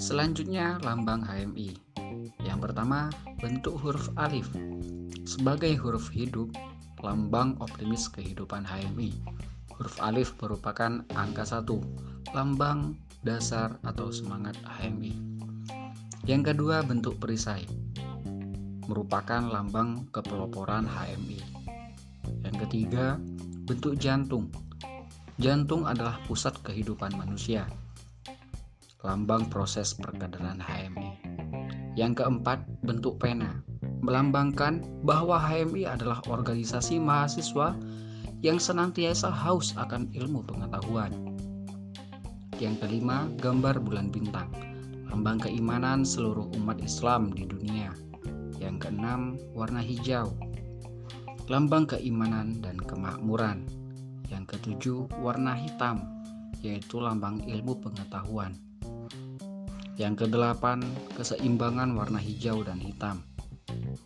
Selanjutnya lambang HMI. Yang pertama, bentuk huruf alif. Sebagai huruf hidup, lambang optimis kehidupan HMI. Huruf alif merupakan angka satu, lambang dasar atau semangat HMI. Yang kedua, bentuk perisai. Merupakan lambang kepeloporan HMI. Yang ketiga, bentuk jantung. Jantung adalah pusat kehidupan manusia. Lambang proses perkadaran HMI. Yang keempat, bentuk pena. Melambangkan bahwa HMI adalah organisasi mahasiswa yang senantiasa haus akan ilmu pengetahuan. Yang kelima, gambar bulan bintang. Lambang keimanan seluruh umat Islam di dunia. Yang keenam, warna hijau. Lambang keimanan dan kemakmuran. Yang ketujuh, warna hitam, yaitu lambang ilmu pengetahuan. Yang kedelapan, keseimbangan warna hijau dan hitam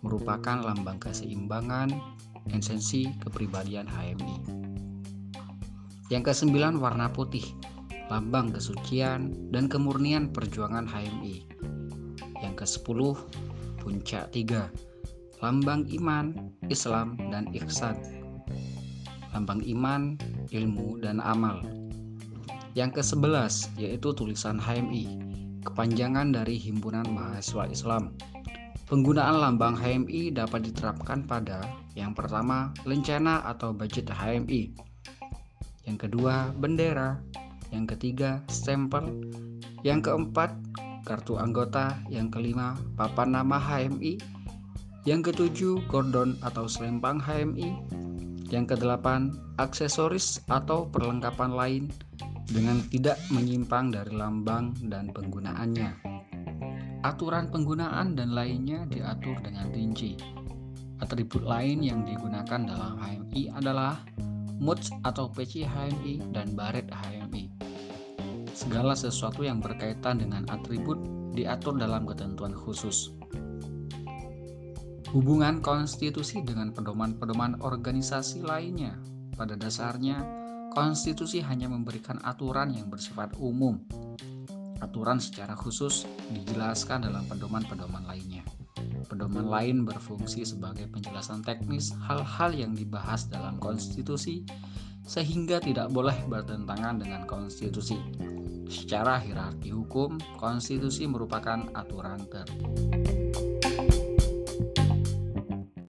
merupakan lambang keseimbangan esensi kepribadian HMI. Yang kesembilan, warna putih, lambang kesucian dan kemurnian perjuangan HMI. Yang kesepuluh, puncak tiga, lambang iman, Islam, dan ihsan lambang iman, ilmu, dan amal. Yang ke-11 yaitu tulisan HMI, kepanjangan dari Himpunan Mahasiswa Islam. Penggunaan lambang HMI dapat diterapkan pada yang pertama, lencana atau budget HMI. Yang kedua, bendera. Yang ketiga, stempel. Yang keempat, kartu anggota. Yang kelima, papan nama HMI. Yang ketujuh, kordon atau selempang HMI. Yang kedelapan, aksesoris atau perlengkapan lain dengan tidak menyimpang dari lambang dan penggunaannya. Aturan penggunaan dan lainnya diatur dengan rinci. Atribut lain yang digunakan dalam HMI adalah MUTS atau peci HMI dan baret HMI. Segala sesuatu yang berkaitan dengan atribut diatur dalam ketentuan khusus. Hubungan konstitusi dengan pedoman-pedoman organisasi lainnya, pada dasarnya konstitusi hanya memberikan aturan yang bersifat umum. Aturan secara khusus dijelaskan dalam pedoman-pedoman lainnya. Pedoman lain berfungsi sebagai penjelasan teknis hal-hal yang dibahas dalam konstitusi sehingga tidak boleh bertentangan dengan konstitusi. Secara hierarki hukum, konstitusi merupakan aturan tertinggi.